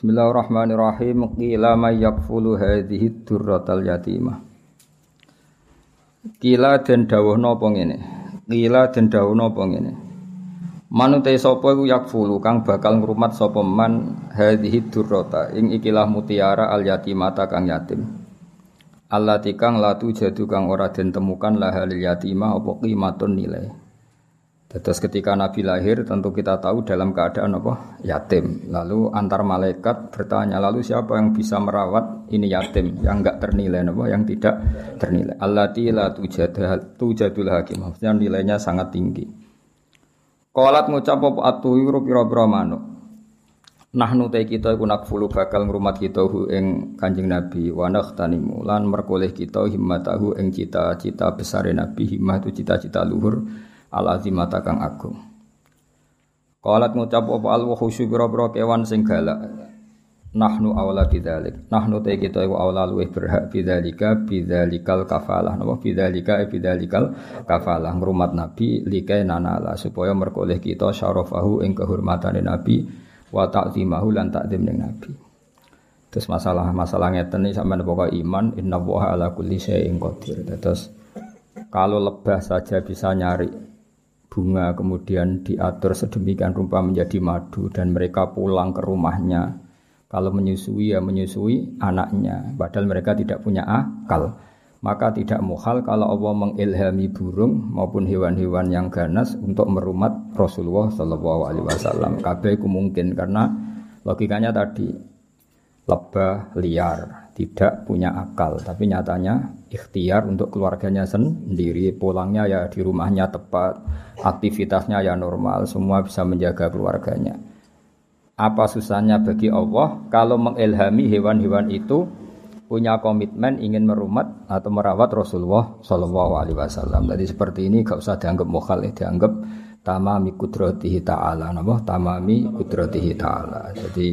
Bismillahirrahmanirrahim. Qila may yakfulu hadhihi durratal yatimah. Qila den dawuhna apa ngene? Qila den dawuhna apa ngene? Manute sapa iku yakfulu kang bakal ngrumat sapa man hadhihi durrata ing ikilah mutiara al yatimata kang yatim. Allah tikang latu jadu kang ora den temukan lahal yatimah apa qimatun nilai. Terus ketika Nabi lahir tentu kita tahu dalam keadaan apa? Yatim. Lalu antar malaikat bertanya, lalu siapa yang bisa merawat ini yatim yang enggak ternilai apa? Yang tidak ternilai. Allati la tujadul hakim. Maksudnya nilainya sangat tinggi. Qalat ngucap apa atuyuru pira-pira manuk. Nahnu te kita iku nakfulu bakal ngrumat kita hu ing Kanjeng Nabi wa nakhtanimu lan merkoleh kita himmatahu ing cita-cita besar Nabi himmah itu cita-cita luhur al azimata kang agung. Qalat ngucap apa al khusyu biro-biro kewan sing galak. Nahnu awla bidzalik. Nahnu te kita iku awla luwih berhak bidzalika bidzalikal kafalah. Napa bidzalika e bidzalikal kafalah ngrumat nabi likai nanala supaya merkoleh kita syarafahu ing kehormatane nabi wa ta'zimahu lan ta'zim ning nabi. Terus masalah-masalah ngeten iki sampean pokok iman inna wa ala kulli syai'in qadir. Terus kalau lebah saja bisa nyari bunga kemudian diatur sedemikian rupa menjadi madu dan mereka pulang ke rumahnya. Kalau menyusui ya menyusui anaknya. Padahal mereka tidak punya akal. Maka tidak muhal kalau Allah mengilhami burung maupun hewan-hewan yang ganas untuk merumat Rasulullah Shallallahu Alaihi Wasallam. Kabeh mungkin karena logikanya tadi lebah liar tidak punya akal tapi nyatanya ikhtiar untuk keluarganya sendiri pulangnya ya di rumahnya tepat aktivitasnya ya normal, semua bisa menjaga keluarganya. Apa susahnya bagi Allah kalau mengilhami hewan-hewan itu punya komitmen ingin merumat atau merawat Rasulullah Shallallahu Alaihi Wasallam. Jadi seperti ini gak usah dianggap mokal, dianggap tamami kudratihi ta'ala. Nama tamami kudratihi ta'ala. Jadi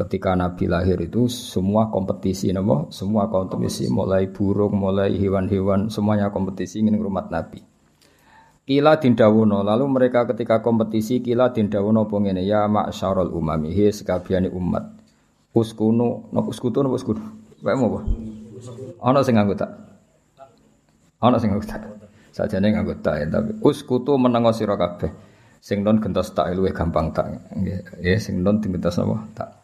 ketika Nabi lahir itu semua kompetisi nama, semua kompetisi mulai burung, mulai hewan-hewan semuanya kompetisi ingin merumat Nabi. Kila dindawono lalu mereka ketika kompetisi kila dindawono pengene ya ma'syarul umami he sekabiane umat. Uskunu no uskutu no uskunu. Wae mau apa? Ana sing nganggo tak. Ana sing nganggo tak. Sajane nganggo tak ya tapi uskutu menengo sira kabeh. Sing non gentos tak luwih gampang tak. Nggih, ya sing non gentos napa? Tak.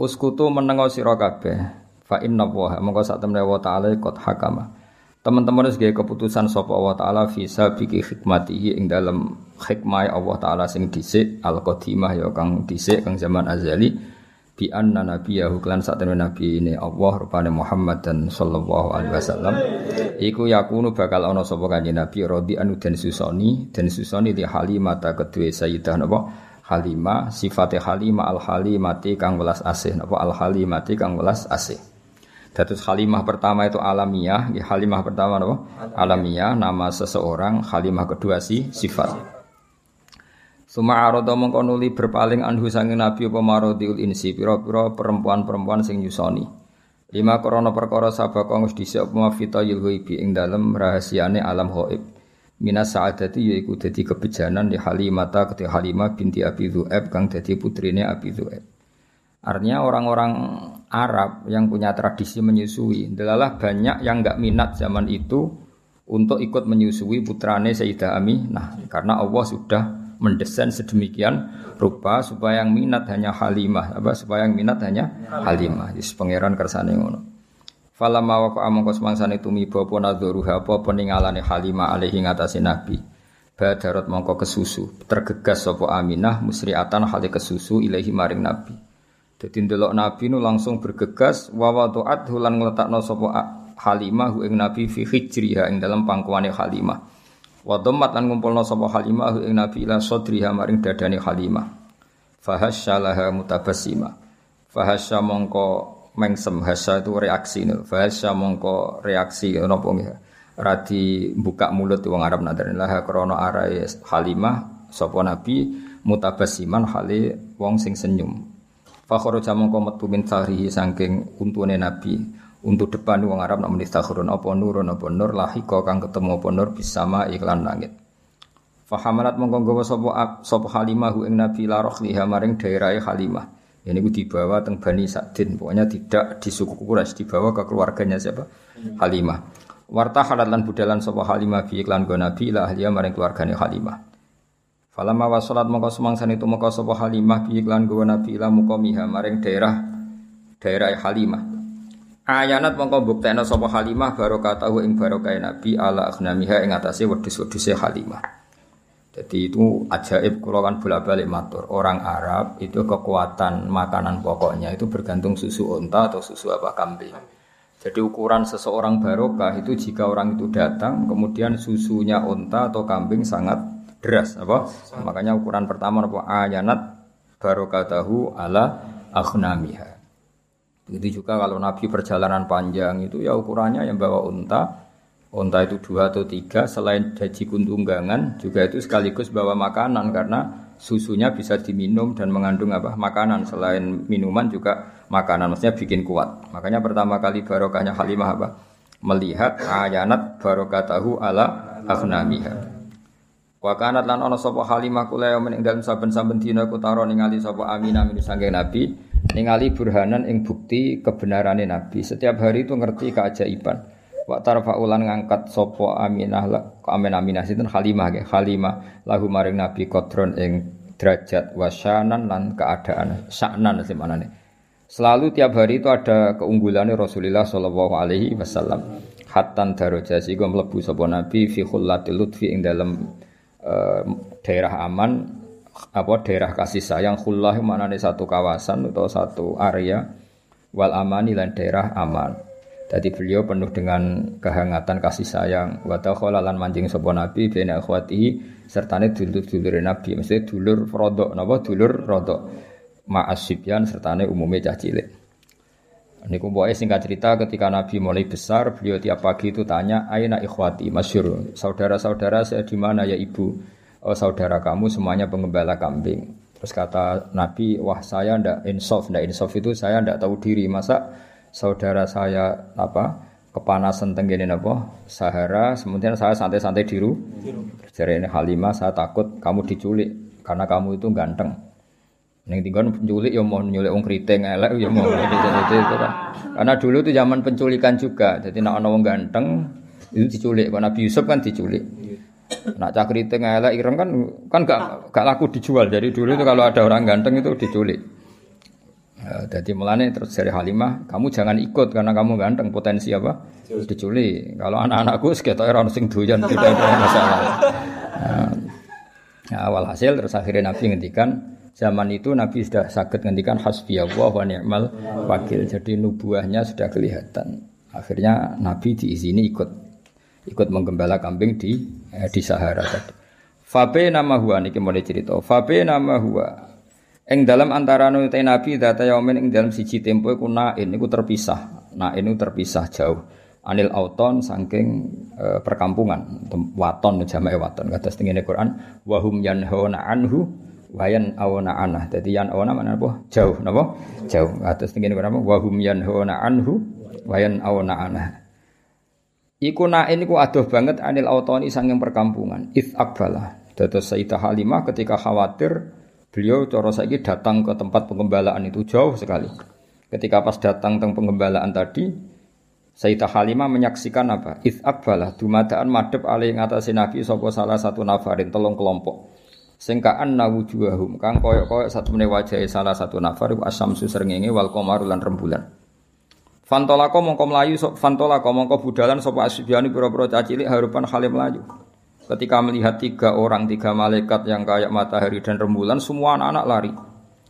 Uskutu menengo sira kabeh. Fa inna wa mongko sak temne wa ta'ala qad hakama. Teman-teman harus keputusan sapa Allah taala visa biki hikmatihi ing dalam hikmah Allah taala sing dhisik al qadimah ya kang dhisik kang zaman azali bi anna nabiyahu klan sak nabi ini Allah rupane Muhammad dan sallallahu alaihi wasallam iku yakunu bakal ana sapa kanjeng nabi rodi anu den susoni den susoni di halimata kedue sayyidah napa Halimah sifate Halimah al halimati kang welas asih napa al halimati kang welas asih Datus Halimah pertama itu alamiah, ya Halimah pertama apa? Alamiah, nama seseorang, Halimah kedua si sifat. Suma arodo mengkonuli berpaling anhu sangin nabi apa marodiul insi piro-piro perempuan-perempuan sing yusoni. Lima korona perkara sabak kongus dhisik apa ing dalem rahasiane alam hoib. Minas sa'adati yaiku dadi kebejanan di Halimata ketika Halimah binti Abi Dhu'ab kang dadi putrine Abi Dhu'ab. Artinya orang-orang Arab yang punya tradisi menyusui, adalah banyak yang nggak minat zaman itu untuk ikut menyusui putrane Sayyidah Aminah karena Allah sudah mendesain sedemikian rupa supaya yang minat hanya Halimah, apa supaya yang minat hanya Halimah. Jadi pangeran kersane ngono. Falamma waqa amangka semangsane tumiba apa nadzuruha apa peningalane Halimah alaihi ngatasi Nabi. Badarat mongko kesusu, tergegas sapa Aminah musriatan hale kesusu ilahi maring Nabi. Jadi ndelok Nabi nu langsung bergegas wa wada'at hulan ngletakno sapa Halimah ing Nabi fi hijriha ing dalam pangkuane Halimah. Wa dhammat lan ngumpulno sapa Halimah ing Nabi ila sadriha maring dadane Halimah. Fahasyalaha mutabassima. Fahasya mongko mengsem hasya itu reaksi nih. Fahasya mongko reaksi napa nggih. Radi buka mulut wong Arab nadarin lah krana arai Halimah sapa Nabi mutabassiman hale wong sing senyum. Fakharaja mongko metu min sahrihi saking untune Nabi untuk depan wong Arab nak menistakhurun apa nurun apa nur lahika kang ketemu apa nur bisama iklan langit. Fahamalat mongko nggawa sapa sapa Halimah ing Nabi la liha maring daerah Halimah. Ini gue dibawa teng Bani Sa'din, pokoknya tidak di suku Quraisy, dibawa ke keluarganya siapa? Halimah. Warta lan budalan sapa Halimah bi iklan go Nabi ila ahliya maring keluargane Halimah. Falamma wasalat mongko sumangsan itu mongko sapa Halimah bi iklan go Nabi ila muqamiha maring daerah daerah Halimah. Ayanat mongko buktekno sapa Halimah barokatahu ing barokah Nabi ala aghnamiha ing atase wedhus-wedhuse Halimah. Jadi itu ajaib kalau kan bolak-balik matur. Orang Arab itu kekuatan makanan pokoknya itu bergantung susu unta atau susu apa kambing. Jadi ukuran seseorang barokah itu jika orang itu datang kemudian susunya unta atau kambing sangat deras apa? Makanya ukuran pertama apa ayanat barokah tahu ala akhnamiha. Begitu juga kalau Nabi perjalanan panjang itu ya ukurannya yang bawa unta Onta itu dua atau tiga, selain jaji kuntunggangan juga itu sekaligus bawa makanan karena susunya bisa diminum dan mengandung apa makanan selain minuman juga makanan maksudnya bikin kuat. Makanya pertama kali barokahnya Halimah apa? Melihat ayanat barokatahu ala afnamiha. Wa kanat lan ana sapa Halimah kula ing dalem saben-saben dina ku taro ningali sapa Aminah min sange Nabi ningali burhanan ing bukti kebenarane Nabi. Setiap hari itu ngerti keajaiban. Wa tarfa'ulan ngangkat sopo Aminah la Amin Aminah sinten Halimah ge Halimah lahu maring Nabi kodron ing derajat wasyanan lan keadaan saknan semanane. Selalu tiap hari itu ada keunggulannya Rasulullah Shallallahu Alaihi Wasallam. Hatan darajah sehingga melebu sopo Nabi fi khullatil lutfi ing dalam uh, daerah aman apa daerah kasih sayang khullah mana satu kawasan atau satu area wal amani dan daerah aman jadi beliau penuh dengan kehangatan kasih sayang. Wa lan manjing sapa nabi bena akhwatihi sertane dulur-dulur nabi. Maksudnya dulur rodok napa dulur rodok. Ma'asibyan sertane umumnya cah cilik. Niku pokoke singkat cerita ketika Nabi mulai besar, beliau tiap pagi itu tanya, "Aina ikhwati?" Masyur, saudara-saudara saya di mana ya Ibu? Oh, saudara kamu semuanya pengembala kambing. Terus kata Nabi, "Wah, saya ndak insaf, ndak insaf itu saya ndak tahu diri. Masa saudara saya apa kepanasan tenggene apa Sahara kemudian saya santai-santai diru jadi ini Halimah saya takut kamu diculik karena kamu itu ganteng Neng tinggal penculik ya mau nyulik wong keriting elek ya mau itu, itu, kan. Karena dulu itu zaman penculikan juga. Jadi nak orang ganteng itu diculik. Karena Nabi Yusuf kan diculik. Nak cak keriting elek ireng kan kan gak gak laku dijual. Jadi dulu itu kalau ada orang ganteng itu diculik. Ya, jadi mulane terus dari Halimah, kamu jangan ikut karena kamu ganteng potensi apa? Diculik. Kalau anak-anakku sekitar orang sing doyan tidak ada masalah. Nah, ya, awal hasil terus akhirnya Nabi ngendikan zaman itu Nabi sudah sakit ngendikan hasbiyallah wa ni'mal wakil. Jadi nubuahnya sudah kelihatan. Akhirnya Nabi diizini ikut ikut menggembala kambing di eh, di Sahara tadi. Fabe nama huwa niki mulai cerita. Fabe nama huwa Eng dalam antara nutai Nabi data yaumin ing dalam siji tempo iku nain iku terpisah. Nain iku terpisah jauh. Anil auton saking e, perkampungan waton jamae waton kata setengene Quran wahum yanhauna anhu wayan awana anah. Dadi yan awana mana apa? Jauh napa? Jauh. Kata setengene Quran wahum yanhauna anhu wayan awana anah. Iku nain iku adoh banget anil autoni saking perkampungan. If akbala. Dados Sayyidah Halimah ketika khawatir Beliau cara saiki datang ke tempat pengembalaan itu jauh sekali. Ketika pas datang teng pengembalaan tadi, Sayyidah Halimah menyaksikan apa? Ith akbalah dumadaan madep alih ngatasi Nabi sapa salah satu nafarin telung kelompok. Singkaan nawujuhum kang koyok-koyok satu menit wajah salah satu nafar iku asam susrengenge wal qamaru lan rembulan. Fantolako mongko melayu fantolako mongko budalan sapa asbiani pira-pira cacilik harupan halim melayu. Ketika melihat tiga orang, tiga malaikat yang kayak matahari dan rembulan, semua anak-anak lari.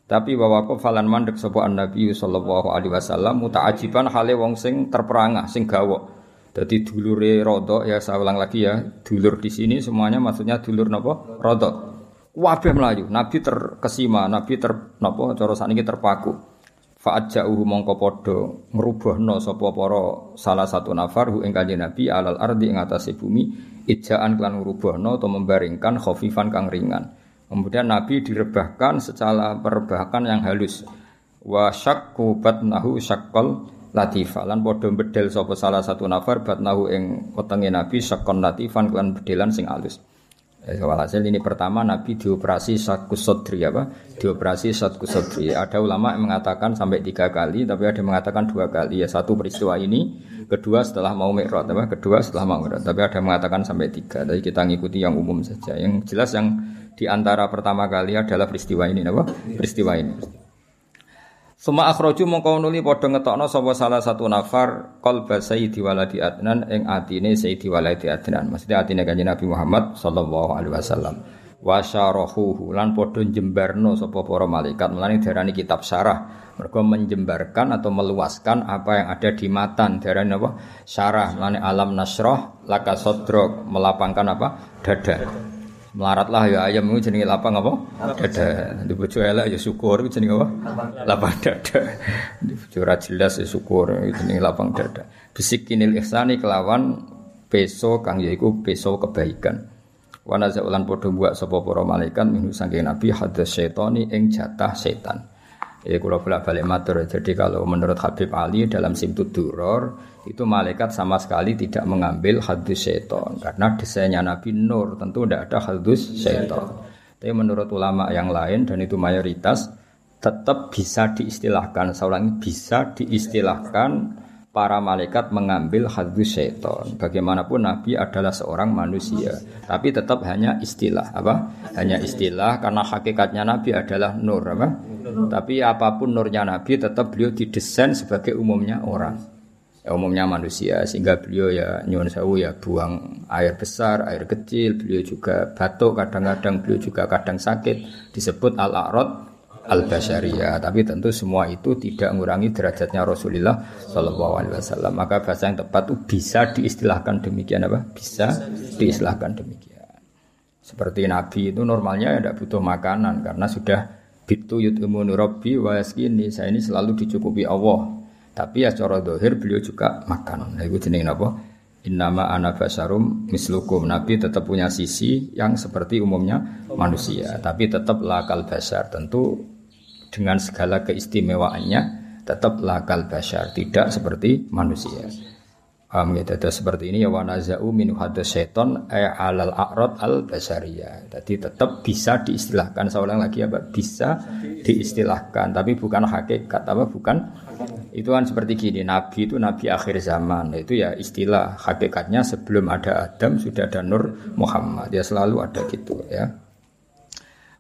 Tapi bahwa falan mandek sebuah Nabi Sallallahu Alaihi Wasallam mutaajiban hale wong sing terperangah, sing gawo. Jadi dulure rodo ya saya ulang lagi ya, dulur di sini semuanya maksudnya dulur nopo rodo. Wabeh melayu, Nabi terkesima, Nabi ter nopo cara ini terpaku. Fa'aja'uhu mongko padha ngrubahna sapa para salah satu nafar hu ing kanjeng Nabi alal ardi ing atase bumi ijaan klan ngrubahna atau membaringkan khafifan kang ringan. Kemudian Nabi direbahkan secara perebahan yang halus. Wa syakku batnahu syaqqal latifah lan padha bedel sapa salah satu nafar batnahu ing wetenge Nabi syaqqan latifan klan bedelan sing halus. Eh, walhasil ini pertama Nabi dioperasi satkus sodri apa? Dioperasi satkus sodri. Ada ulama yang mengatakan sampai tiga kali, tapi ada yang mengatakan dua kali. Ya satu peristiwa ini, kedua setelah mau mikrot, apa? Kedua setelah mau mikrot. Tapi ada yang mengatakan sampai tiga. Jadi kita ngikuti yang umum saja. Yang jelas yang di antara pertama kali adalah peristiwa ini, apa? Peristiwa ini. Suma akhroju mongko nuli padha ngetokno sapa salah satu nafar qalba sayyidi waladi adnan ing atine sayyidi waladi adnan. Maksudnya atine kanjeng Nabi Muhammad sallallahu alaihi wasallam. Wa syarahuhu lan padha jembarno sapa para malaikat. Mulane darani kitab syarah. Mergo menjembarkan atau meluaskan apa yang ada di matan. Darani apa? Syarah. Mulane alam nasroh laka sodrok melapangkan apa? Dada melaratlah ya ayam itu jenenge lapang apa? Dada. Di bojo elek ya syukur itu jenenge apa? Lapang dada. Di bojo ora jelas ya syukur itu jenenge lapang dada. Bisikinil ihsani kelawan peso kang yaiku peso kebaikan. Wana zaulan padha buat sapa para malaikat saking nabi hadas syaitani ing jatah setan. Ya kalau bolak balik matur. Jadi kalau menurut Habib Ali dalam Simtud Duror itu malaikat sama sekali tidak mengambil hadus seton karena desainnya Nabi Nur tentu tidak ada hadus seton. Tapi menurut ulama yang lain dan itu mayoritas tetap bisa diistilahkan. Seorang bisa diistilahkan para malaikat mengambil hadus seton. Bagaimanapun Nabi adalah seorang manusia, tapi tetap hanya istilah apa? Hanya istilah karena hakikatnya Nabi adalah nur apa? Tapi apa pun nurnya Nabi tetap beliau didesain sebagai umumnya orang. Ya, umumnya manusia sehingga beliau ya nyuwun sewu ya buang air besar, air kecil, beliau juga batuk kadang-kadang beliau juga kadang sakit disebut al-a'rad al-basyariyah. Tapi tentu semua itu tidak mengurangi derajatnya Rasulullah Shallallahu Alaihi Wasallam. Maka bahasa yang tepat itu bisa diistilahkan demikian apa? Bisa diistilahkan demikian. Seperti Nabi itu normalnya tidak butuh makanan karena sudah bitu yut'imunu rabbi wa yaskini. Saya ini selalu dicukupi Allah. Tapi ya cara dohir beliau juga makan. Nah, itu jenis apa? Innama ana basarum mislukum. Nabi tetap punya sisi yang seperti umumnya manusia, tapi tetap lakal basar. Tentu dengan segala keistimewaannya tetap lakal basar, tidak seperti manusia. Paham ya, seperti ini ya wanazau min hadas seton alal a'rad al basariyah. Jadi tetap bisa diistilahkan seorang lagi apa? Bisa diistilahkan, tapi bukan hakikat apa? Bukan itu kan seperti gini, Nabi itu Nabi akhir zaman. Itu ya istilah hakikatnya sebelum ada Adam sudah ada Nur Muhammad. Ya selalu ada gitu ya.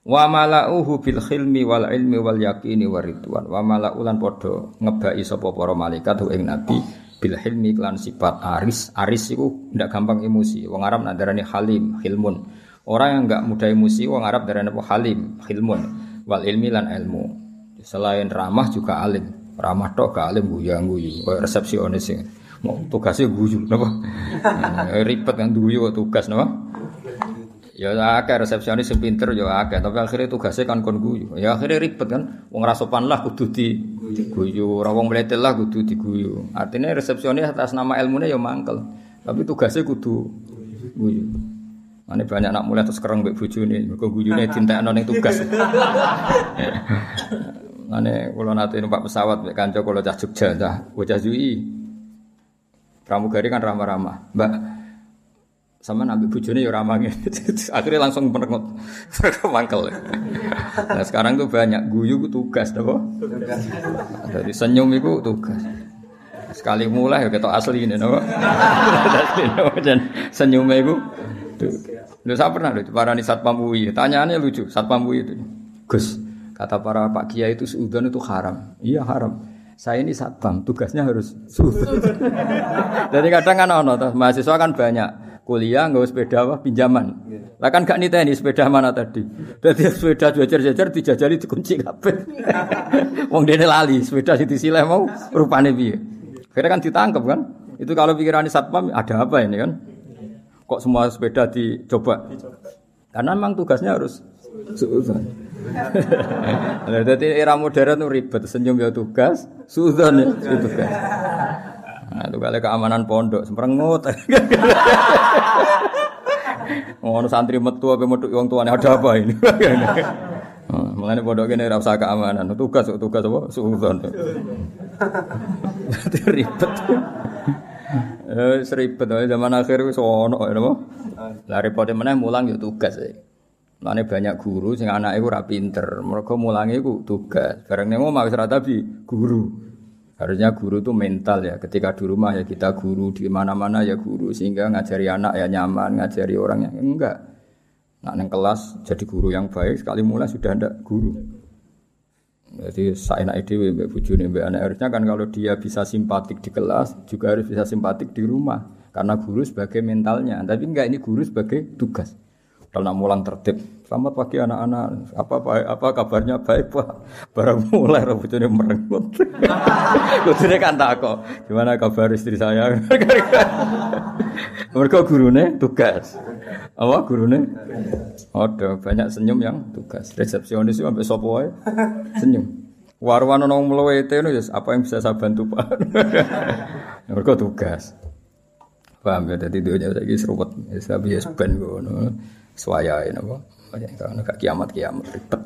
Wa mala'uhu bil khilmi wal ilmi wal yaqini waridwan. Wa mala'ulan padha ngebai sapa para malaikat ing nabi bil hilmi lan sifat aris. Aris iku ndak gampang emosi. Wong Arab nak darani halim, hilmun. Orang yang enggak mudah emosi wong Arab darani halim, hilmun. Wal ilmi lan ilmu. Selain ramah juga alim. Ramah tok gak alim guyang guyu. Kayak resepsionis sing mau tugasnya guyu napa? Ribet kan guyu tugas napa? Ya akeh resepsionis sing pinter ya akeh, tapi akhirnya tugasnya kan kon guyu. Ya akhirnya ribet kan. Wong rasopan lah kudu di guyu, ora wong mletel lah kudu diguyu. Artinya resepsionis atas nama ilmunya ya mangkel. Tapi tugasnya kudu guyu. Ane banyak anak mulai terus kereng mbek bojone, mergo guyune dintekno ning tugas. Ane kula nate numpak pesawat mbek kanca kula cah Jogja, cah bocah Jui. Pramugari kan ramah-ramah. Mbak, sama nabi bujone ya ramah akhirnya langsung merengut mangkel. Nah sekarang tuh banyak. Guyu tugas dong dari senyum itu tugas. Sekali mulai ya ketok asli ini nopo senyumnya itu Lu saya pernah lu para nih satpam UI tanyaannya lucu satpam UI itu. Gus kata para pak kiai itu suudon itu haram iya haram saya ini satpam tugasnya harus suudon jadi kadang kan ono mahasiswa kan banyak kuliah nggak sepeda apa pinjaman. Lah kan gak niteni sepeda mana tadi. Dadi sepeda jajar-jajar dijajali dikunci kabeh. Wong dene lali sepeda disileh mau rupane piye. Akhirnya kan ditangkap kan. Itu kalau pikiran satpam ada apa ini kan? Kok semua sepeda dicoba? Karena memang tugasnya harus suudzon. Jadi era modern ribet, senyum ya tugas, suudzon ya tugas. Nah, itu kali keamanan pondok, semperengut. Ngono santri metu apa metu wong tuane ada apa ini? Oh, Mulane pondok kene ora usah keamanan, tugas tugas apa? Suudzon. ribet. Eh seribet zaman akhir wis ono ya napa? Lah repote meneh mulang ya tugas. Lane banyak guru sing anake ora pinter, mergo mulange iku tugas. Bareng nang omah wis ora guru. Harusnya guru itu mental ya. Ketika di rumah ya kita guru, di mana-mana ya guru sehingga ngajari anak ya nyaman, ngajari orang yang enggak. Nak neng kelas jadi guru yang baik sekali mulai sudah ada guru. Jadi saya nak ide mbak bujuni mbak anak harusnya kan kalau dia bisa simpatik di kelas juga harus bisa simpatik di rumah karena guru sebagai mentalnya. Tapi enggak ini guru sebagai tugas. Kalau nak mulang tertib, selamat pagi anak-anak. Apa baik, apa kabarnya baik pak? Barang mulai rambutnya merenggut. Kudune kan tak kok. Gimana kabar istri saya? Mereka gurune tugas. Apa gurune? Ada banyak senyum yang tugas. Resepsionis itu sampai sopo senyum. Warwan nong melewete itu apa yang bisa saya bantu pak? Mereka tugas. Paham ya? Jadi dia saya serupat. Saya biasa ngono swaya ini apa karena gak kiamat kiamat ribet.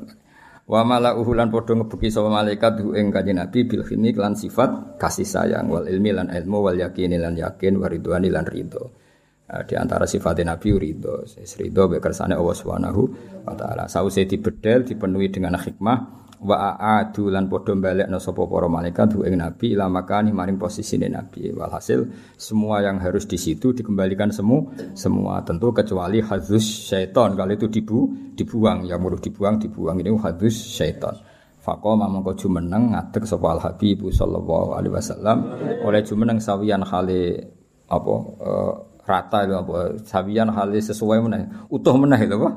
Wa mala uhulan podo ngebuki sama malaikat hu ing kanjeng nabi bil khini lan sifat kasih sayang wal ilmi lan ilmu wal yakin lan yakin waridwani lan ridho. Nah, di antara sifat nabi ridho ridho bekersane Allah Subhanahu wa taala. Sause dibedel dipenuhi dengan hikmah wa aadu lan padha balekno sapa para malaikat ing nabi ila makani maring posisine nabi. Walhasil semua yang harus di situ dikembalikan semu semua. Tentu kecuali hadus syaiton kalau itu dibu dibuang yang muruh dibuang dibuang. Ini hadus syaiton Faqama mongko jumeneng ngadeg sapa Al Habib sallallahu alaihi wasallam. Oleh jumeneng sawiyan khali apa uh, rata itu apa sawiyan khali sesuai meneh. Utuh meneh itu apa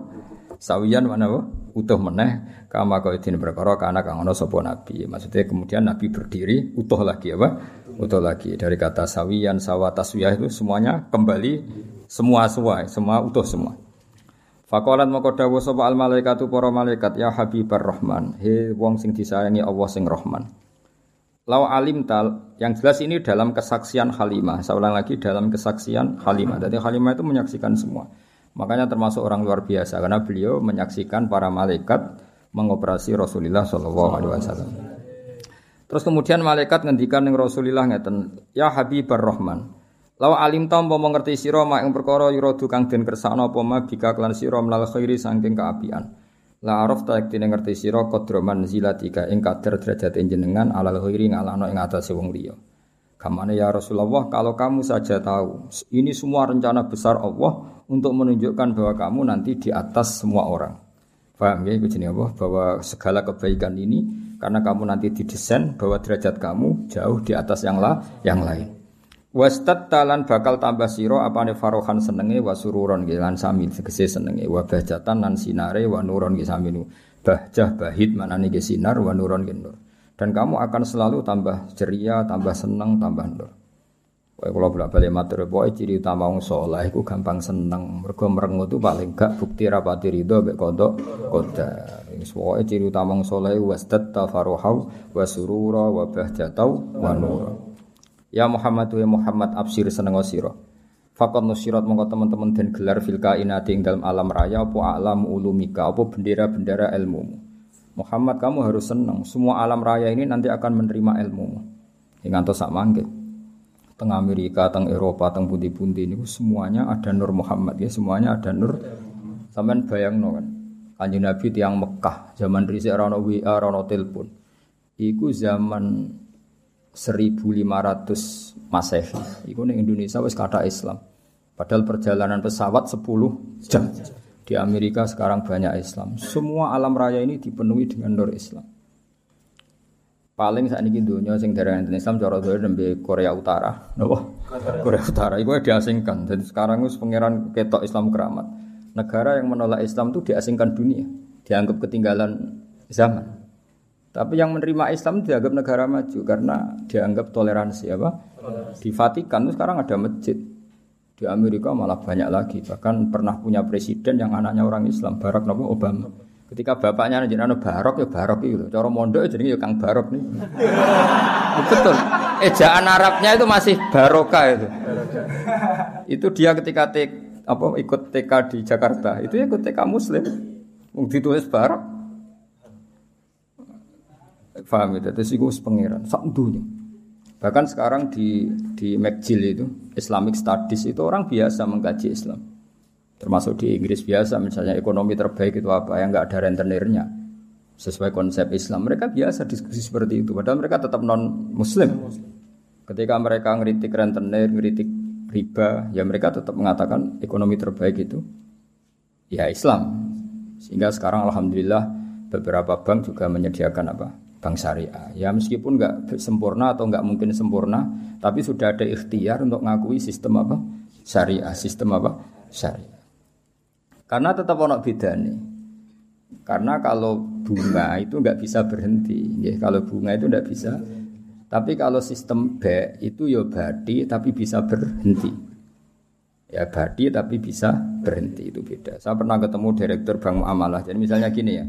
sawiyan mana apa? utuh meneh kama kaidin perkara kana kang ana sapa nabi. Maksudnya kemudian nabi berdiri utuh lagi apa? Utuh lagi dari kata sawiyan sawa taswiyah itu semuanya kembali semua sesuai, semua utuh semua. Fakolan moko dawuh sapa al malaikatu para malaikat ya habibar rahman, he wong sing disayangi Allah sing rahman. Lau alim tal, yang jelas ini dalam kesaksian Halimah. Saya ulang lagi dalam kesaksian Halimah. Jadi Halimah itu menyaksikan semua. Makanya termasuk orang luar biasa karena beliau menyaksikan para malaikat mengoperasi Rasulullah Shallallahu Alaihi Wasallam. Terus kemudian malaikat ngendikan dengan Rasulullah ngeten, ya Habibar Rahman. Law alim tam mau mengerti sira mak ing perkara yuradu kang den kersakno apa ma bika klan sira mlal khairi saking kaapian. La araf ta yektine ngerti sira qadra zilatika ing kadar derajat jenengan alal khairi ngalano ing atase wong liya. Kamane ya Rasulullah kalau kamu saja tahu ini semua rencana besar Allah untuk menunjukkan bahwa kamu nanti di atas semua orang. Paham ya itu apa? Bahwa segala kebaikan ini karena kamu nanti didesain bahwa derajat kamu jauh di atas yang lah yang lain. Wastad talan bakal tambah siro apane farohan senenge wa sururon lan sami segese senenge wa bahjatan lan sinare wa nuron ge saminu. Bahjah bahid manane ge sinar wa nuron ge nur. Dan kamu akan selalu tambah ceria, tambah seneng, tambah nur. Kowe kula bolak-balik matur pokoke ciri utama wong saleh iku gampang seneng. Mergo merengut itu paling gak bukti rapati ridho mek kodok qadar. Wis pokoke ciri utama wong saleh wasdat tafaruhau wa surura wa bahjatau wa nura. Ya Muhammad wa Muhammad absir seneng sira. Fakot nusirat mongko teman-teman dan gelar fil kainati ing dalam alam raya apa alam ulumika apa bendera-bendera ilmu. Muhammad kamu harus senang. Semua alam raya ini nanti akan menerima ilmu. Ingat sak mangke teng Amerika, teng Eropa, teng pundi-pundi ini semuanya ada Nur Muhammad ya, semuanya ada Nur. Bayang kan. Kanjeng Nabi tiang Mekah, zaman dhisik ora ono WA, ono telepon. Iku zaman 1500 Masehi. Iku ning Indonesia wis kata Islam. Padahal perjalanan pesawat 10 jam. Di Amerika sekarang banyak Islam. Semua alam raya ini dipenuhi dengan nur Islam. Paling saat ini dunia sing dari Islam cara dhewe nembe Korea Utara. Napa? Korea Utara itu diasingkan. Jadi sekarang itu pangeran ketok Islam keramat. Negara yang menolak Islam itu diasingkan dunia, dianggap ketinggalan zaman. Tapi yang menerima Islam dianggap negara maju karena dianggap toleransi apa? Di Vatikan itu sekarang ada masjid. Di Amerika malah banyak lagi. Bahkan pernah punya presiden yang anaknya orang Islam, Barack Obama. Ketika bapaknya jenenge Barok ya Barok itu. Cara mondok ya jenenge ya Kang Barok nih. Betul. Ejaan Arabnya itu masih Baroka itu. itu dia ketika tek, apa ikut TK di Jakarta, itu ya ikut TK Muslim. Wong ditulis Barok. Faham itu? Terus itu pengiran. Sak dunia. Bahkan sekarang di di McGill itu Islamic Studies itu orang biasa mengkaji Islam. Termasuk di Inggris biasa misalnya ekonomi terbaik itu apa yang nggak ada rentenirnya sesuai konsep Islam. Mereka biasa diskusi seperti itu padahal mereka tetap non muslim. Ketika mereka ngeritik rentenir, ngeritik riba, ya mereka tetap mengatakan ekonomi terbaik itu ya Islam. Sehingga sekarang alhamdulillah beberapa bank juga menyediakan apa? Bank syariah. Ya meskipun nggak sempurna atau nggak mungkin sempurna, tapi sudah ada ikhtiar untuk ngakui sistem apa? syariah, sistem apa? syariah. Karena tetap ono nih. Karena kalau bunga itu nggak bisa berhenti, ya, kalau bunga itu nggak bisa. Tapi kalau sistem B itu ya badi tapi bisa berhenti. Ya badi tapi bisa berhenti itu beda. Saya pernah ketemu direktur bank muamalah. Jadi misalnya gini ya,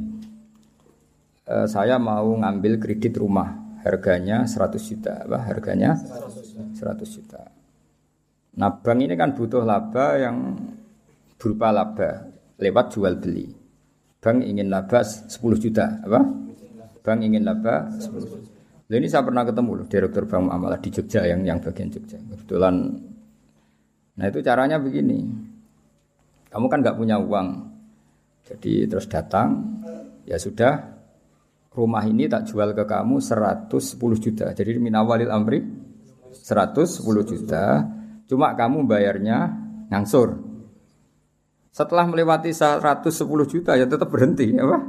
e, saya mau ngambil kredit rumah harganya 100 juta, apa harganya 100 juta. Nah bank ini kan butuh laba yang berupa laba lewat jual beli. Bank ingin laba 10 juta, apa? Bank ingin laba 10 juta. Nah, ini saya pernah ketemu loh direktur bank muamalah di Jogja yang yang bagian Jogja. Kebetulan Nah itu caranya begini. Kamu kan nggak punya uang. Jadi terus datang, ya sudah rumah ini tak jual ke kamu 110 juta. Jadi minawalil amri 110 juta. Cuma kamu bayarnya ngangsur. Setelah melewati 110 juta ya tetap berhenti, apa?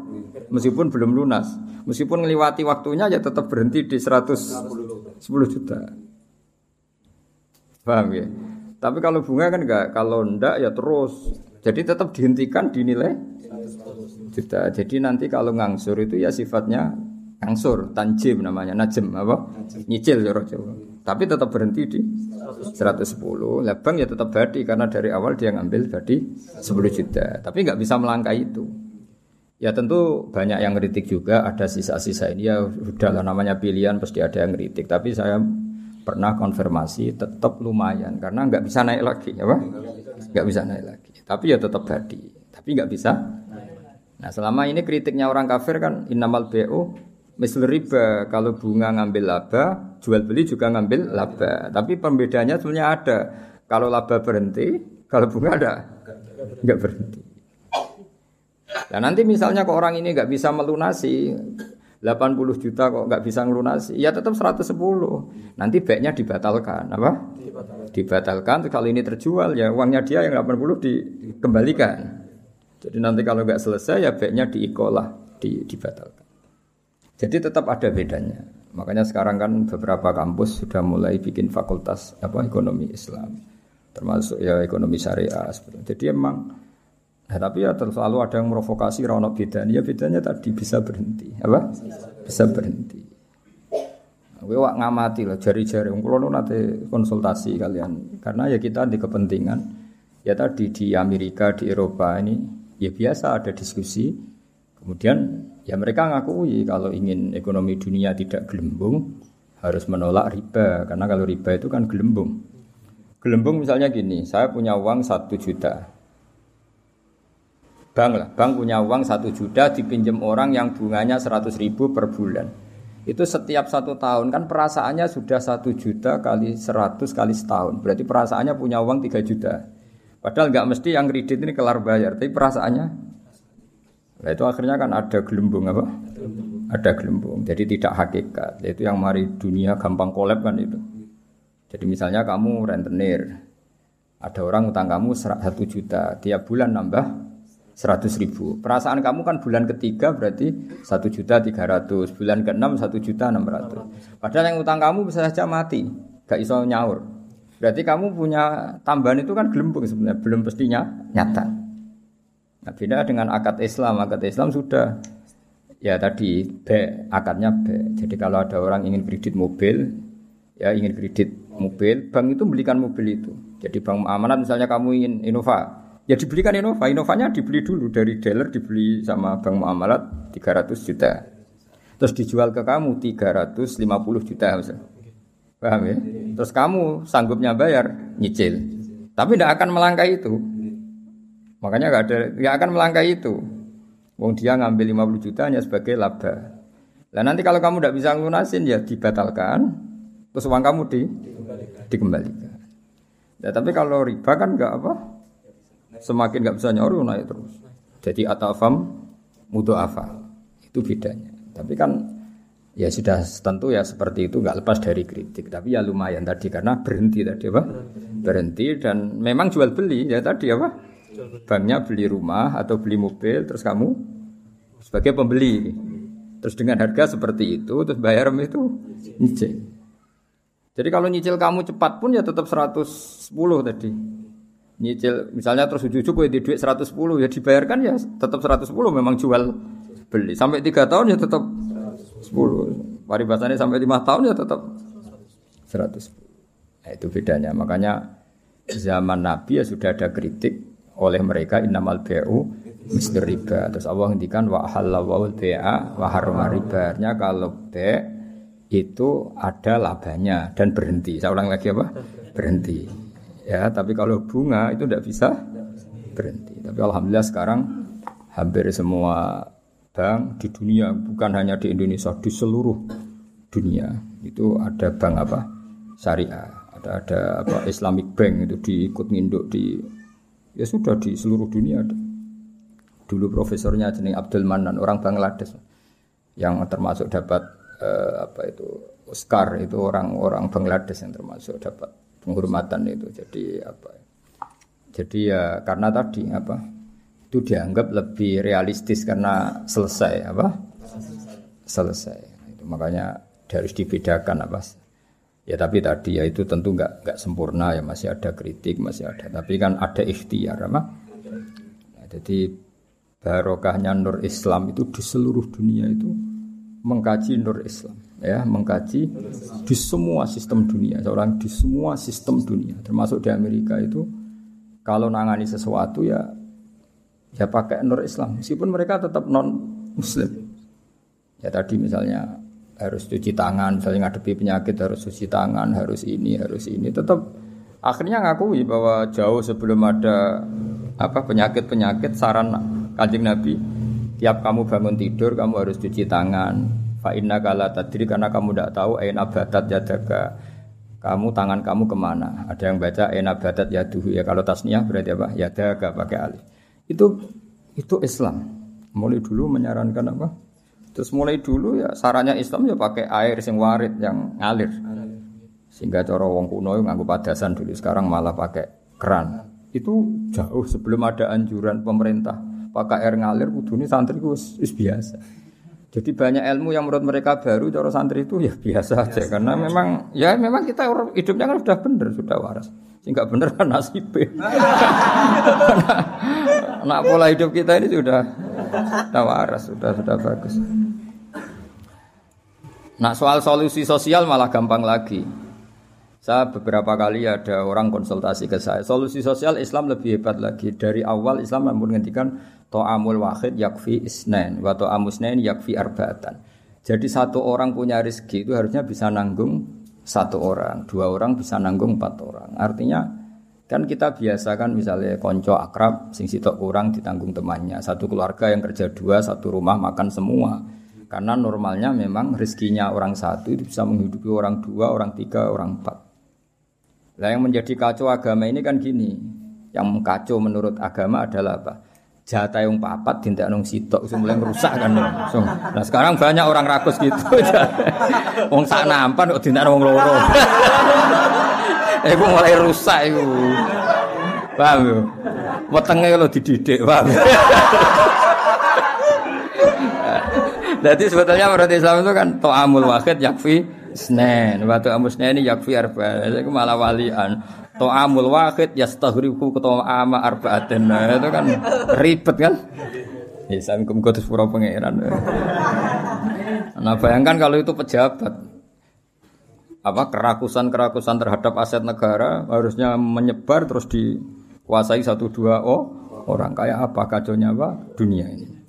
Meskipun belum lunas. Meskipun melewati waktunya ya tetap berhenti di 110 juta. Paham ya? Tapi kalau bunga kan enggak, kalau ndak ya terus. Jadi tetap dihentikan dinilai juta. Jadi nanti kalau ngangsur itu ya sifatnya ngangsur, tanjim namanya, najem apa? Nyicil ya Tapi tetap berhenti di 110. Lah bank ya tetap badi karena dari awal dia ngambil badi 10 juta. Tapi nggak bisa melangkah itu. Ya tentu banyak yang kritik juga, ada sisa-sisa ini ya udahlah namanya pilihan pasti ada yang kritik. Tapi saya pernah konfirmasi tetap lumayan karena nggak bisa naik lagi, ya Pak? Nggak bisa naik lagi. Tapi ya tetap badi. Tapi nggak bisa. Nah selama ini kritiknya orang kafir kan innamal BO misal riba kalau bunga ngambil laba jual beli juga ngambil laba. Tapi pembedanya sebenarnya ada. Kalau laba berhenti, kalau bunga ada nggak berhenti. Nah nanti misalnya kok orang ini nggak bisa melunasi 80 juta kok nggak bisa melunasi, ya tetap 110. Nanti baiknya dibatalkan, apa? Dibatalkan. Dibatalkan. Kalau ini terjual ya uangnya dia yang 80 dikembalikan. Jadi nanti kalau nggak selesai ya baiknya diikolah, di, dibatalkan. Jadi tetap ada bedanya. Makanya sekarang kan beberapa kampus sudah mulai bikin fakultas apa ekonomi Islam, termasuk ya ekonomi syariah. Jadi emang, nah, tapi ya terus selalu ada yang provokasi rono bedanya. Ya bedanya tadi bisa berhenti, apa? Bisa berhenti. Gue wak ngamati lah jari-jari. Kalau nanti konsultasi kalian, karena ya kita di kepentingan. Ya tadi di Amerika, di Eropa ini ya biasa ada diskusi. Kemudian Ya mereka ngakui kalau ingin ekonomi dunia tidak gelembung harus menolak riba karena kalau riba itu kan gelembung. Gelembung misalnya gini, saya punya uang satu juta. Bank lah, bank punya uang satu juta dipinjam orang yang bunganya seratus ribu per bulan. Itu setiap satu tahun kan perasaannya sudah satu juta kali seratus kali setahun. Berarti perasaannya punya uang tiga juta. Padahal nggak mesti yang kredit ini kelar bayar, tapi perasaannya Nah itu akhirnya kan ada gelembung apa? Ada gelembung. Jadi tidak hakikat. Itu yang mari dunia gampang kolab kan itu. Jadi misalnya kamu rentenir, ada orang utang kamu satu juta, tiap bulan nambah seratus ribu. Perasaan kamu kan bulan ketiga berarti satu juta tiga ratus, bulan keenam satu juta enam ratus. Padahal yang utang kamu bisa saja mati, gak iso nyaur. Berarti kamu punya tambahan itu kan gelembung sebenarnya, belum pastinya nyata. Nah, beda dengan akad Islam. Akad Islam sudah ya tadi B, akadnya B. Jadi kalau ada orang ingin kredit mobil, ya ingin kredit mobil, bank itu belikan mobil itu. Jadi bank amanat misalnya kamu ingin Innova, ya dibelikan Innova. Innovanya dibeli dulu dari dealer dibeli sama bank muamalat 300 juta. Terus dijual ke kamu 350 juta misalnya. Paham ya? Terus kamu sanggupnya bayar nyicil. Tapi tidak akan melangkah itu. Makanya nggak ada, nggak akan melangkah itu. Wong dia ngambil 50 juta hanya sebagai laba. Nah nanti kalau kamu tidak bisa lunasin ya dibatalkan, terus uang kamu di dikembalikan. dikembalikan. Nah, tapi kalau riba kan nggak apa? Semakin nggak bisa nyoru naik terus. Jadi atafam mudoafa itu bedanya. Tapi kan ya sudah tentu ya seperti itu nggak lepas dari kritik. Tapi ya lumayan tadi karena berhenti tadi apa? Berhenti dan memang jual beli ya tadi apa? Banknya beli rumah atau beli mobil terus kamu sebagai pembeli. Terus dengan harga seperti itu terus bayar itu nyicil. Jadi kalau nyicil kamu cepat pun ya tetap 110 tadi nyicil misalnya terus ujug-ujug gue di duit 110 ya dibayarkan ya tetap 110 memang jual beli sampai tiga tahun ya tetap 10 paribasannya sampai lima tahun ya tetap? 110 nah, itu bedanya. Makanya zaman Nabi ya sudah ada kritik oleh mereka innamal ba'u mislir riba. Terus Allah ngendikan wa halawul ba'a wa harama riba. Kalau be itu ada labanya dan berhenti. Saya ulang lagi apa? Berhenti. Ya, tapi kalau bunga itu tidak bisa berhenti. Tapi alhamdulillah sekarang hampir semua bank di dunia bukan hanya di Indonesia di seluruh dunia itu ada bank apa syariah ada ada apa Islamic Bank itu diikut nginduk di ya sudah di seluruh dunia ada dulu profesornya jenis Abdul Manan orang Bangladesh yang termasuk dapat eh, apa itu Oscar itu orang-orang Bangladesh yang termasuk dapat penghormatan itu. Jadi apa? Jadi ya karena tadi apa? Itu dianggap lebih realistis karena selesai apa? Selesai. Itu makanya harus dibedakan apa? Ya tapi tadi ya itu tentu nggak nggak sempurna ya masih ada kritik masih ada. Tapi kan ada ikhtiar apa? Nah, jadi barokahnya nur Islam itu di seluruh dunia itu mengkaji nur Islam ya mengkaji di semua sistem dunia seorang di semua sistem dunia termasuk di Amerika itu kalau nangani sesuatu ya ya pakai nur Islam meskipun mereka tetap non Muslim ya tadi misalnya harus cuci tangan misalnya ngadepi penyakit harus cuci tangan harus ini harus ini tetap akhirnya ngakui bahwa jauh sebelum ada apa penyakit penyakit saran kanjeng Nabi tiap kamu bangun tidur kamu harus cuci tangan Fa inna kala tadri karena kamu tidak tahu aina batat yadaka. Kamu tangan kamu ke mana? Ada yang baca aina batat yaduhu ya kalau tasniah berarti apa? Yadaka pakai alif. Itu itu Islam. Mulai dulu menyarankan apa? Terus mulai dulu ya sarannya Islam ya pakai air sing warid yang ngalir. Sehingga cara wong kuno nganggo padasan dulu sekarang malah pakai keran. Itu jauh sebelum ada anjuran pemerintah pakai air ngalir kudune santri wis biasa. Jadi banyak ilmu yang menurut mereka baru cara santri itu ya biasa aja karena memang ya memang kita hidupnya kan sudah benar sudah waras. Sehingga benar kan nasib. nah, pola hidup kita ini sudah waras, sudah sudah bagus. Nah soal solusi sosial malah gampang lagi. Saya beberapa kali ada orang konsultasi ke saya. Solusi sosial Islam lebih hebat lagi. Dari awal Islam menghentikan To'amul wahid yakfi isnen wa to'amusnen yakfi arba'atan. Jadi satu orang punya rezeki itu harusnya bisa nanggung satu orang, dua orang bisa nanggung empat orang. Artinya kan kita biasa kan misalnya konco akrab sing sitok kurang ditanggung temannya. Satu keluarga yang kerja dua satu rumah makan semua. Karena normalnya memang rezekinya orang satu itu bisa menghidupi orang dua orang tiga orang empat. Nah yang menjadi kacau agama ini kan gini. Yang kacau menurut agama adalah apa? Jatah yang papat tindak nong sitok mulai rusak kan so, nah sekarang banyak orang rakus gitu. Wong sak nampan kok wong loro eh gue mulai rusak itu paham yo wetenge lo dididik paham jadi sebetulnya menurut Islam itu kan to'amul wahid yakfi snen waktu amusnya ini yakfi arba. Itu malah walian. To'amul wahid ketua ama arba'atin. Nah, itu kan ribet kan? Ya, saya kudu pura pangeran. Nah, bayangkan kalau itu pejabat apa kerakusan-kerakusan terhadap aset negara harusnya menyebar terus dikuasai satu dua oh orang kayak apa kacaunya apa dunia ini.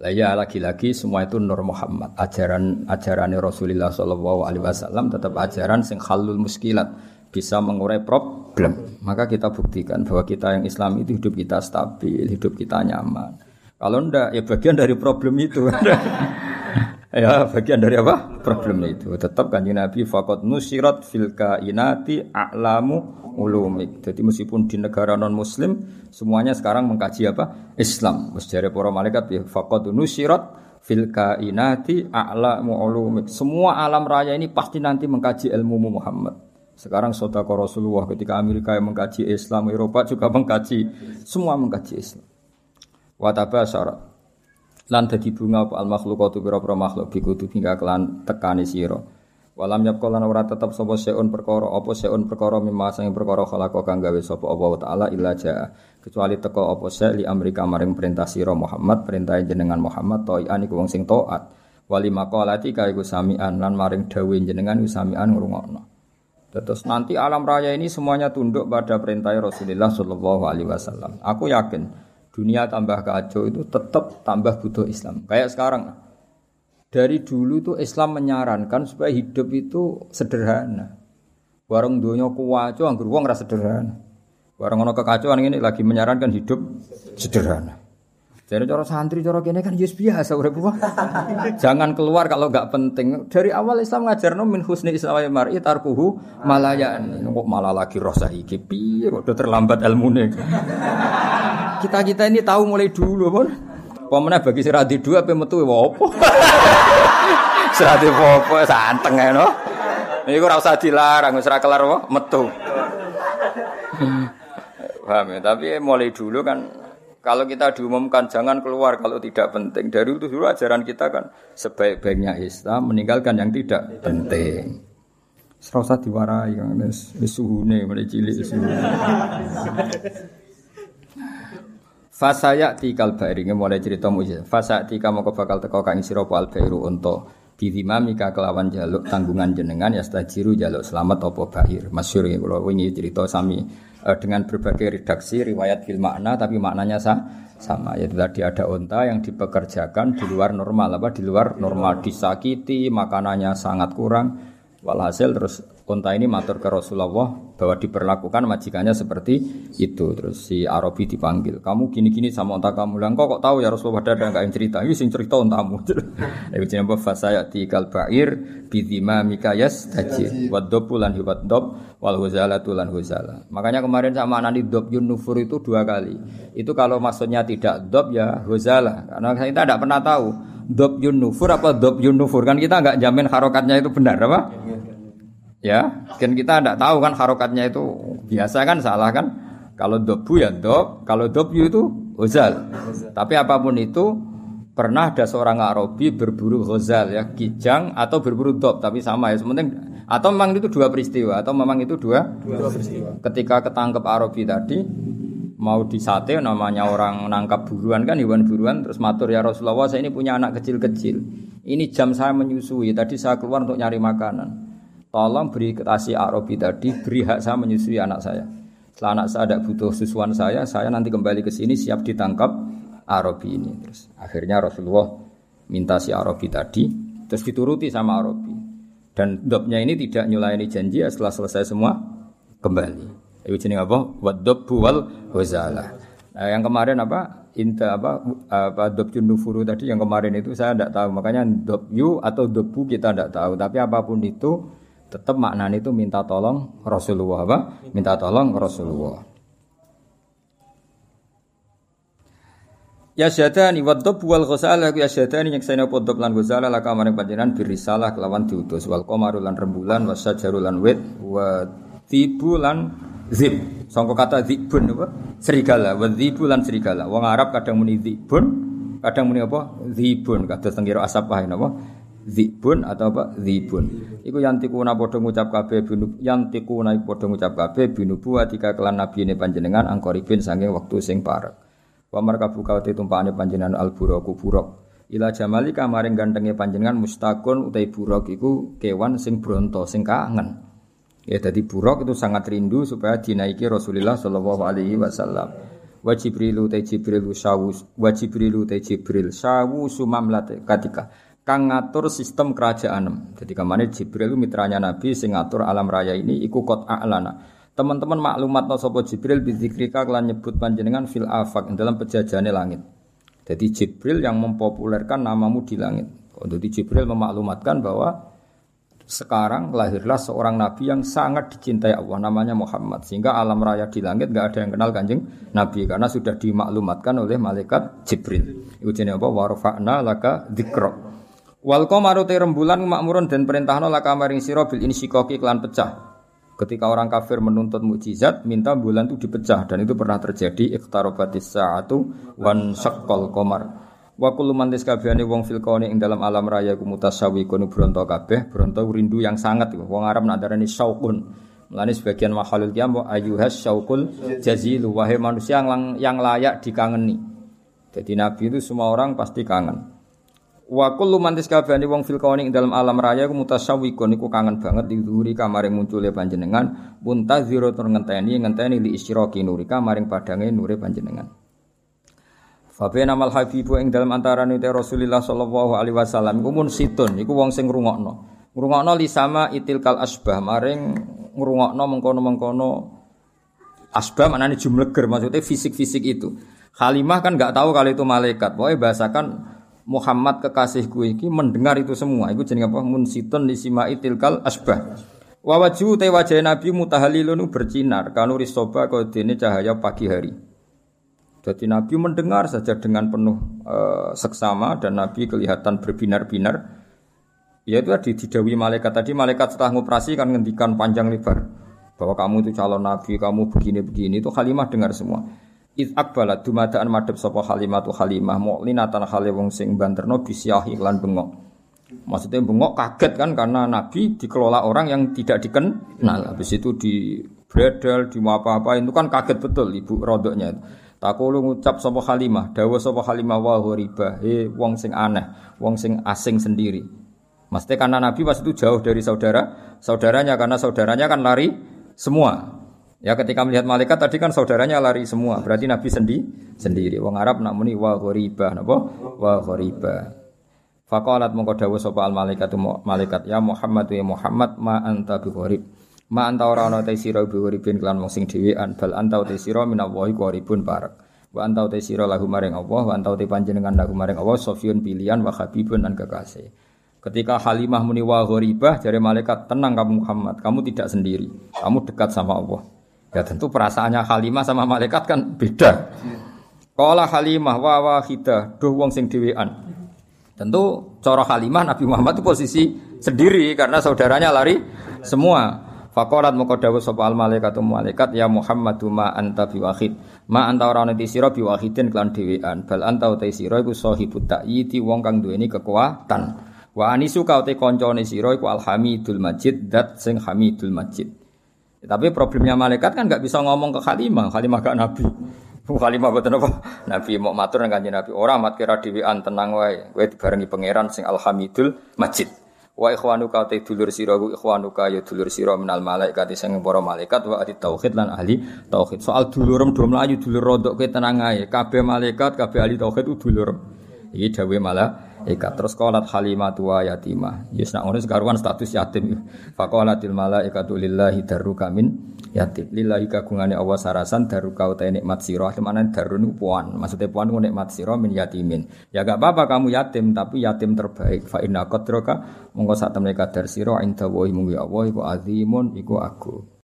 Lah ya lagi-lagi semua itu Nur Muhammad, ajaran ajaran Rasulullah Shallallahu alaihi wasallam tetap ajaran sing halul muskilat bisa mengurai problem, maka kita buktikan bahwa kita yang Islam itu hidup kita stabil, hidup kita nyaman. Kalau ndak ya bagian dari problem itu. Ya, bagian dari apa? Problem itu. Tetap kanjeng Nabi fakot nusirat fil kainati a'lamu ulumik. Jadi meskipun di negara non muslim semuanya sekarang mengkaji apa? Islam. Jare para malaikat ya fakot nusirat fil kainati a'lamu ulumik. Semua alam raya ini pasti nanti mengkaji ilmu Muhammad. Sekarang sodako Rasulullah ketika Amerika yang mengkaji Islam, Eropa juga mengkaji, semua mengkaji Islam. Wataba syarat lan dadi bunga apa? Al makhluqatu pira-pira makhluk bikutu hingga kelan tekani sira. Walam yapqa lan ora tetep sapa seun perkara apa seun perkara mimma sing perkara khalaqa kang gawe sapa Allah taala illa jaa kecuali teko apa se li amrika maring perintah sira Muhammad perintah jenengan Muhammad toian iku wong sing taat wali maqalati kae samian lan maring dawuh jenengan samian ngrungokno. Terus nanti alam raya ini semuanya tunduk pada perintah Rasulullah Shallallahu Alaihi Wasallam. Aku yakin dunia tambah kacau itu tetap tambah butuh Islam. Kayak sekarang. Dari dulu itu Islam menyarankan supaya hidup itu sederhana. Warung dunia kuwaco anggur wong rasa sederhana. Warung ono kekacauan ini lagi menyarankan hidup sederhana. Jadi cara santri cara kene kan yes biasa urip Jangan keluar kalau nggak penting. Dari awal Islam ngajarno min husni islamai mar'i tarkuhu malayan. Kok malah lagi roh saiki piye kok udah terlambat ilmune. Kita-kita ini tahu mulai dulu pun. Pemene bagi sirati dua apa metu wa opo? Sirati opo santeng ya no. Ini ora usah dilarang wis ora kelar metu. Paham ya? Tapi mulai dulu kan kalau kita diumumkan jangan keluar kalau tidak penting. Dari itu dulu ajaran kita kan sebaik-baiknya Islam meninggalkan yang tidak penting. Serasa diwarai kan wis suhune mulai cilik suhune. Fasaya tikal bairi mulai cerita mujizat. Fasa tika mau bakal teko kang sira al bairu untuk mika kelawan jaluk tanggungan jenengan ya stajiru jaluk selamat apa bahir. Masyhur ya kula wingi cerita sami. Uh, dengan berbagai redaksi riwayat bil makna tapi maknanya sah, sama. Yaitu tadi ada onta yang dipekerjakan di luar normal. Apa? Di luar normal. Disakiti makanannya sangat kurang walhasil terus Unta ini matur ke Rasulullah bahwa diperlakukan majikannya seperti itu. Terus si Arabi dipanggil, kamu gini-gini sama unta kamu. Lah kok kok tahu ya Rasulullah ada nggak yang cerita? Ini sing cerita untamu. Ibu jenenge fasaya tikal ba'ir bidima mikayas taji wadopulan hibat dob wal huzala tulan huzala. Makanya kemarin sama nanti dob yun nufur itu dua kali. Itu kalau maksudnya tidak dob ya huzala. Karena kita tidak pernah tahu dob yun nufur apa dob yun nufur kan kita nggak jamin harokatnya itu benar apa? Ya, kan kita tidak tahu kan harokatnya itu biasa kan salah kan? Kalau dobu ya dob, kalau dobyu itu hozal. Tapi apa pun itu pernah ada seorang Arabi berburu hozal ya kijang atau berburu dob tapi sama ya sementing atau memang itu dua peristiwa atau memang itu dua, dua peristiwa. Ketika ketangkep Arabi tadi mau disate namanya orang nangkap buruan kan hewan buruan terus matur ya Rasulullah saya ini punya anak kecil-kecil. Ini jam saya menyusui tadi saya keluar untuk nyari makanan Tolong beri kasih Arabi tadi, beri hak saya menyusui anak saya. Setelah anak saya tidak butuh susuan saya, saya nanti kembali ke sini siap ditangkap Arabi ini. Terus akhirnya Rasulullah minta si Arabi tadi, terus dituruti sama Arabi. Dan dobnya ini tidak nyulayani janji ya setelah selesai semua kembali. Itu jenis apa? Wadob buwal wazala. Nah, yang kemarin apa? Inta apa? Apa dob nufuru tadi yang kemarin itu saya tidak tahu. Makanya dob yu atau dobu kita tidak tahu. Tapi apa pun itu tetap maknanya itu minta tolong Rasulullah apa? Minta tolong Rasulullah. Ya syadani wa dhab wal ghusala ya syadani yang saya podop lan ghusala la kamaring panjenengan birisalah kelawan diutus wal qamaru lan rembulan wa syajaru lan wit wa tibu zib. Sangka kata zibun apa? Serigala wa zibu lan serigala. Wong Arab kadang muni zibun, kadang muni apa? Zibun kados tenggiro asap wae napa? Zibun atau apa? Zibun. Iku yang tikuna podo ngucap kabeh binu yang tikuna podo ngucap kabeh binu buat tiga kelan nabi ini panjenengan angkoribin sanging waktu sing parek. Wa marka buka wati tumpakane panjenengan al buraku burok. Ila jamali kamaring gantengnya panjenengan mustakun utai burok iku kewan sing bronto sing kangen. Ya jadi burok itu sangat rindu supaya dinaiki Rasulullah Shallallahu Alaihi Wasallam. Wa Jibrilu te Jibril sawu wa Jibrilu te Jibril sawu sumamlat ketika kang ngatur sistem kerajaan. Jadi ke mana Jibril mitranya Nabi sing ngatur alam raya ini iku kot a'lana. Teman-teman maklumat no sopo Jibril bidzikrika kelan nyebut panjenengan fil afak dalam pejajane langit. Jadi Jibril yang mempopulerkan namamu di langit. Untuk Jibril memaklumatkan bahwa sekarang lahirlah seorang nabi yang sangat dicintai Allah namanya Muhammad sehingga alam raya di langit nggak ada yang kenal kanjeng nabi karena sudah dimaklumatkan oleh malaikat Jibril. Itu jenis apa? Warfa'na laka dzikra. Wal qamaru rembulan makmurun dan perintahno laka maring sira bil insyikaki klan pecah. Ketika orang kafir menuntut mukjizat, minta bulan itu dipecah dan itu pernah terjadi iqtarabatis sa'atu wan syaqqal qamar. Wa kullu man wong fil kauni ing dalam alam raya ku mutasawi kono bronto kabeh, bronto rindu yang sangat wong Arab nak darani syauqun. Mulane sebagian makhluk kiam ayuhas syauqul jazilu wahai manusia yang, yang layak dikangeni. Jadi nabi itu semua orang pasti kangen. Wa kullu man wong fil kauni ing dalam alam raya ku mutasawiqun iku kangen banget dihuri kamaring muncule panjenengan muntaziro tur ngenteni ngenteni li isyraqi nurika maring padange nure panjenengan. Fabe namal habibu ing dalam antara nute Rasulullah sallallahu alaihi wasallam iku mun situn iku wong sing ngrungokno. Ngrungokno li sama itilkal asbah maring ngrungokno mengkono-mengkono asbah maknane jumleger maksudnya fisik-fisik itu. Halimah kan nggak tahu kalau itu malaikat. Pokoknya bahasakan Muhammad kekasihku iki mendengar itu semua. Iku jenenge apa? Mun situn li sama itilkal asbah. Wa wajhu te wajah Nabi mutahalilun bercinar kanu risoba kau dene cahaya pagi hari. Jadi Nabi mendengar saja dengan penuh e, seksama dan Nabi kelihatan berbinar-binar. Ya itu tadi didawi malaikat tadi malaikat setelah ngoperasi kan ngendikan panjang lebar bahwa kamu itu calon Nabi, kamu begini-begini itu Halimah dengar semua. Iz akbalat dumadaan madhep sapa Halimah tu Halimah mu'linatan hale wong sing banterno bisyahi lan bengok. Maksudnya bengok kaget kan karena Nabi dikelola orang yang tidak dikenal. Habis itu di bredel, di apa-apa itu kan kaget betul ibu rodoknya. Takulu ngucap sapa Halimah, dawa sapa Halimah wa ghoriba, he wong sing aneh, wong sing asing sendiri. Maksudnya karena Nabi pas itu jauh dari saudara, saudaranya karena saudaranya kan lari semua. Ya ketika melihat malaikat tadi kan saudaranya lari semua, berarti Nabi sendi sendiri. Wong Arab nak muni wa ghoriba, napa? Wa ghoriba. Faqalat mongko dawuh sapa al malaikat malaikat ya Muhammad ya Muhammad ma anta bi. Ma anta ora ana te sira biuripin kelan wong sing dhewean bal anta te sira minallahi qaribun parak. Wa anta te sira lahu maring Allah wa anta te panjenengan lahu maring Allah sofiyun pilihan wa habibun dan kekasih. Ketika Halimah muni wa gharibah dari malaikat tenang kamu Muhammad, kamu tidak sendiri. Kamu dekat sama Allah. Ya tentu perasaannya Halimah sama malaikat kan beda. Kala Halimah wa wahidah, duh wong sing dhewean. Tentu cara Halimah Nabi Muhammad itu posisi sendiri karena saudaranya lari semua. Fakorat moko dawuh sapa al malaikat malaikat ya Muhammadu ma anta biwahid. Ma anta ora ana sira biwahidin klan dhewean. Bal anta uta sira iku sahibut ta'yiti wong kang duweni kekuatan. Wa anisu ka uta kancane sira iku alhamidul majid dat sing hamidul majid. Tapi problemnya malaikat kan nggak bisa ngomong ke Khalimah, Khalimah gak nabi. Khalimah boten apa? Nabi mau matur nang kanjeng Nabi, ora mat kira dhewean tenang wae. Kowe dibarengi pangeran sing alhamidul majid. Wa ikhwanuka te dulur sira ku ikhwanuka ya dulur sira minal malaikat sing para malaikat wa ahli tauhid lan ahli tauhid. Soal dulurem do mlayu dulur rodok ke tenang ae. Kabeh malaikat, kabeh ahli tauhid dulur. Iki dawuh malah Eka terus kolat halimatu wa yatimah. Yes nak ngono status yatim. Faqalatil malaikatu lillahi darruka min yatim. Lillahi kagungane Allah sarasan darruka uta nikmat sira. Mana darun puan. Maksudnya puan ku nikmat sira min yatimin. Ya gak apa-apa kamu yatim tapi yatim terbaik. Fa inna qadraka monggo sak temne kadar sira inda wa munggu Allah iku azimun iku aku.